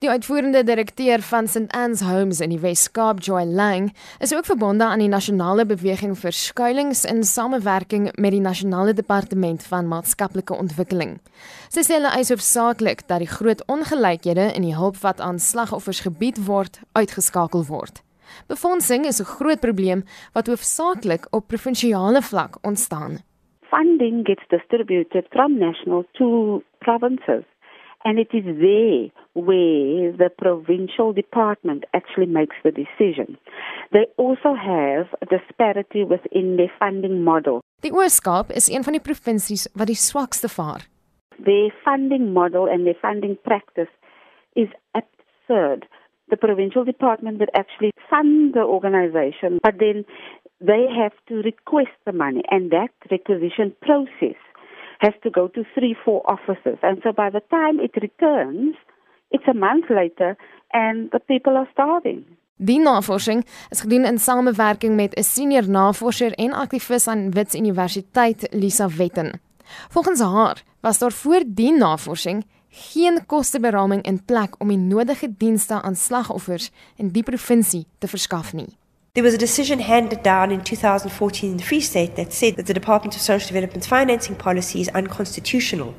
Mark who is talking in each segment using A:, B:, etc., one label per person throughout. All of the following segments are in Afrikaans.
A: Die uitvoerende direkteur van St Anne's Homes in die Wes-Kaap, Joy Lang, is ook verbonde aan die nasionale beweging vir skuilings in samewerking met die nasionale departement van maatskaplike ontwikkeling. Sy sê hulle eis hoofsaaklik dat die groot ongelykhede in die hulp wat aan slagoffers gebied word, uitgeskakel word. Befondsing is 'n groot probleem wat hoofsaaklik op provinsiale vlak ontstaan.
B: Funding gets distributed from national to provinces. and it is there where the provincial department actually makes the decision. They also have a disparity within their funding model.
A: Die Oos-Kaap is een van die provinsies wat die swakste vaar.
B: Their funding model and their funding practice is absurd. The provincial department would actually fund the organization, but then they have to request the money, and that requisition process has to go to three, four offices. And so by the time it returns, it's a month later and the people are starving.
A: Die navorsing is gedoen in samewerking met 'n senior navorser en aktivis aan Wits Universiteit, Lisa Wetten. Volgens haar was daar voor die navorsing geen kosteberaming in plek om die nodige dienste aan slagoffers in die provinsie te verskaf nie.
C: There was a decision handed down in 2014 in the Free State that said that the Department of Social Development's financing policy is unconstitutional.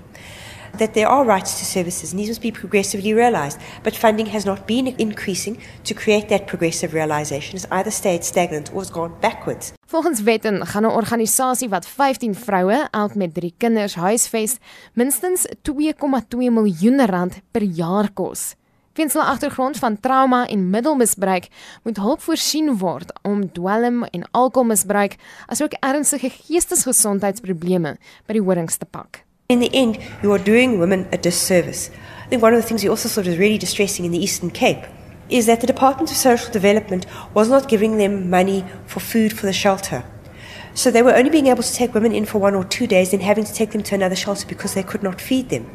C: That there are rights to services, and these must be progressively realised. But funding has not been increasing to create that progressive realisation. It's either stayed stagnant or has gone backwards.
A: Volgens wetten gaan 'n organisasie wat 15 vroue, elk met 3 kinders, huisves, minstens 2,2 miljoen rand per jaar kos. Weens hulle agtergrond van trauma en middelmisbruik moet hulp voorsien word om dwelm en alkoholmisbruik asook ernstige geestesgesondheidsprobleme by die horings te pak.
C: In the end, you are doing women a disservice. I think one of the things we also saw was really distressing in the Eastern Cape is that the Department of Social Development was not giving them money for food for the shelter. So they were only being able to take women in for one or two days and having to take them to another shelter because they could not feed them.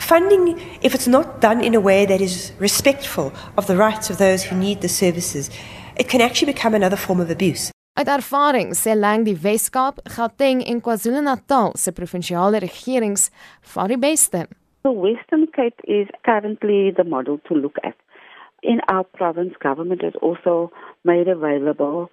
C: Funding, if it's not done in a way that is respectful of the rights of those who need the services, it can actually become another form of abuse.
A: Uit ervaring sê Lang die Wes-Kaap, Gauteng en KwaZulu-Natal se provinsiale regerings vaar die beste.
B: The Western Cape is currently the model to look at. In our province, government has also made available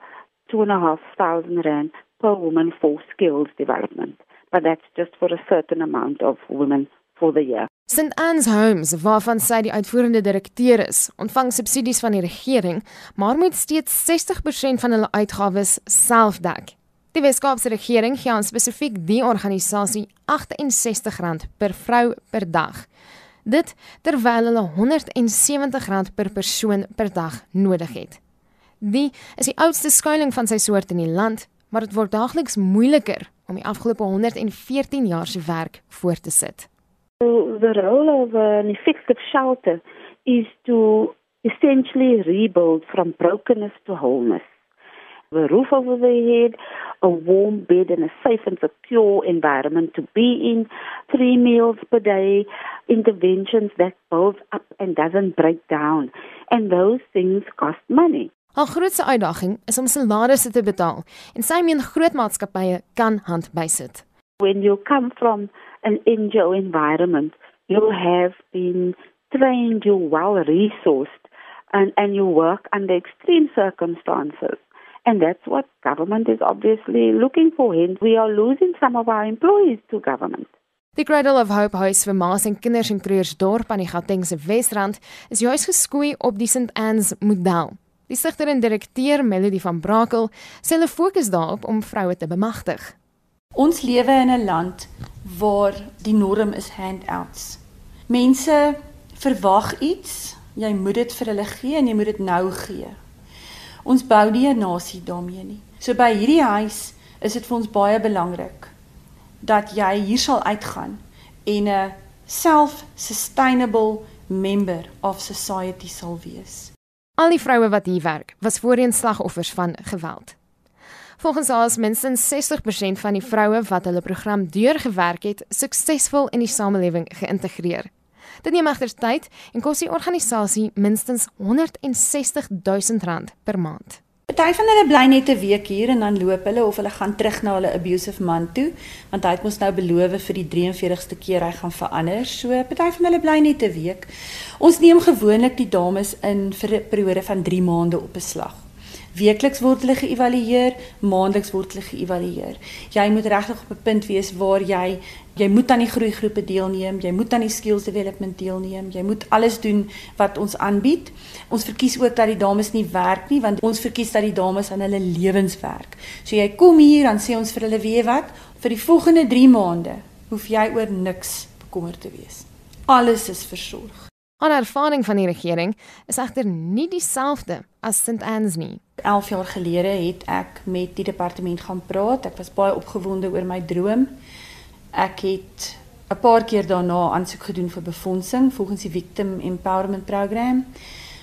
B: two and a half thousand rand per woman for skills development. But that's just for a certain amount of women for the year.
A: St Anne's Homes, waarvan sy die uitvoerende direkteur is, ontvang subsidies van die regering, maar moet steeds 60% van hulle uitgawes self dek. Die Weskaapse regering gee aan spesifiek die organisasie R68 per vrou per dag. Dit terwyl hulle R170 per persoon per dag nodig het. Die is die oudste skuilings van sy soort in die land, maar dit word daagliks moeiliker om die afgelope 114 jaar se werk voort te sit.
B: So the role of an effective shelter is to essentially rebuild from brokenness to wholeness. A roof over the head, a warm bed and a safe and secure environment to be in, three meals per day, interventions that build up and doesn't break down. And those things cost money.
A: Haar grootste uitdaging is om salarisse te betaal en sy meen groot maatskappye kan hand bysit.
B: When you come from an NGO environment, you have been trained, you're well resourced and and you work under extreme circumstances. And that's what government is obviously looking for. And we are losing some of our employees to government.
A: Die Cradle of Hope huis vir ma's en kinders in Krugersdorp aan die Gautengse Wesrand is juis geskoei op die St Anne's model. Die sigter en direkteur Melody van Brakel sê hulle fokus daarop om vroue te bemagtig.
D: Ons lewe in 'n land waar die norm is handouts. Mense verwag iets, jy moet dit vir hulle gee en jy moet dit nou gee. Ons bou nie 'n nasie daarmee nie. So by hierdie huis is dit vir ons baie belangrik dat jy hier sal uitgaan en 'n self-sustainable member of society sal wees.
A: Al die vroue wat hier werk, was voorheen slagoffers van geweld. Volgens haar is minstens 60% van die vroue wat hulle program deurgewerk het, suksesvol in die samelewing geïntegreer. Dit neem egter tyd en kos die organisasie minstens 160 000 rand per maand.
D: Party van hulle bly net 'n week hier en dan loop hulle of hulle gaan terug na hulle abusive man toe, want hy het mos nou beloof vir die 43ste keer hy gaan verander. So party van hulle bly net 'n week. Ons neem gewoonlik die dames in vir 'n periode van 3 maande op beslag. Weekliks word hulle geëvalueer, maandeliks word hulle geëvalueer. Jy moet regtig op 'n punt wees waar jy jy moet aan die groeigroepe deelneem, jy moet aan die skills development deelneem, jy moet alles doen wat ons aanbied. Ons verkies ook dat die dames nie werk nie want ons verkies dat die dames aan hulle lewens werk. So jy kom hier dan sê ons vir hulle weet wat, vir die volgende 3 maande hoef jy oor niks bekommerd te wees. Alles is versorg.
A: Haar ervaring van die regering is egter nie dieselfde as St Anne's nie.
D: 11 jaar gelede het ek met die departement gaan praat. Ek was baie opgewonde oor my droom. Ek het 'n paar keer daarna aansoek gedoen vir befondsing volgens die Victim Empowerment Program.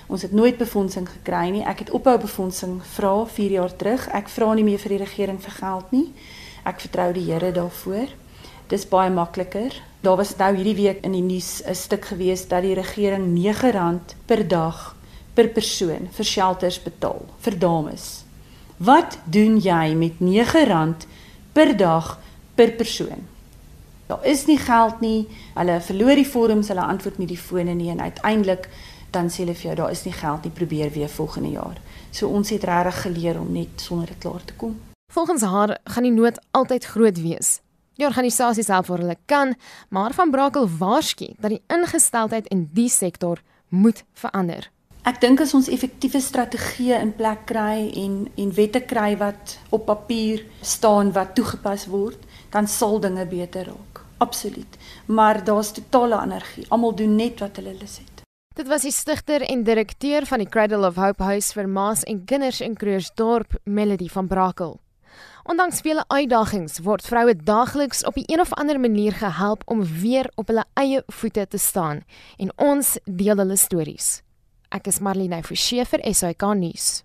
D: Ons het nooit befondsing gekry nie. Ek het ophou befondsing vra 4 jaar terug. Ek vra nie meer vir die regering vir geld nie. Ek vertrou die Here daarvoor. Dis baie makliker. Daar was nou hierdie week in die nuus 'n stuk gewees dat die regering R9 per dag per persoon vir shelters betaal vir dames. Wat doen jy met R9 per dag per persoon? Daar is nie geld nie. Hulle verloor die vorms, hulle antwoord nie die fone nie en uiteindelik dan sê hulle vir jou daar is nie geld nie, probeer weer volgende jaar. So ons het regtig geleer om net sonder dit klaar te kom.
A: Volgens haar gaan die nood altyd groot wees. Die organisasie self waar hulle kan, maar van Brakel waarsku dat die ingesteldheid in die sektor moet verander.
D: Ek dink as ons effektiewe strategieë in plek kry en en wette kry wat op papier staan wat toegepas word, dan sal dinge beter raak. Absoluut. Maar daar's totale energie. Almal doen net wat hulle lus het.
A: Dit was die stigter en direkteur van die Cradle of Hope Huis vir Maas en Kinders in Krugersdorp, Melody van Brakel. Ondanks vele uitdagings word vroue daagliks op 'n een of ander manier gehelp om weer op hulle eie voete te staan en ons deel hulle stories. Ek is Marlene Forsie vir SAK nuus.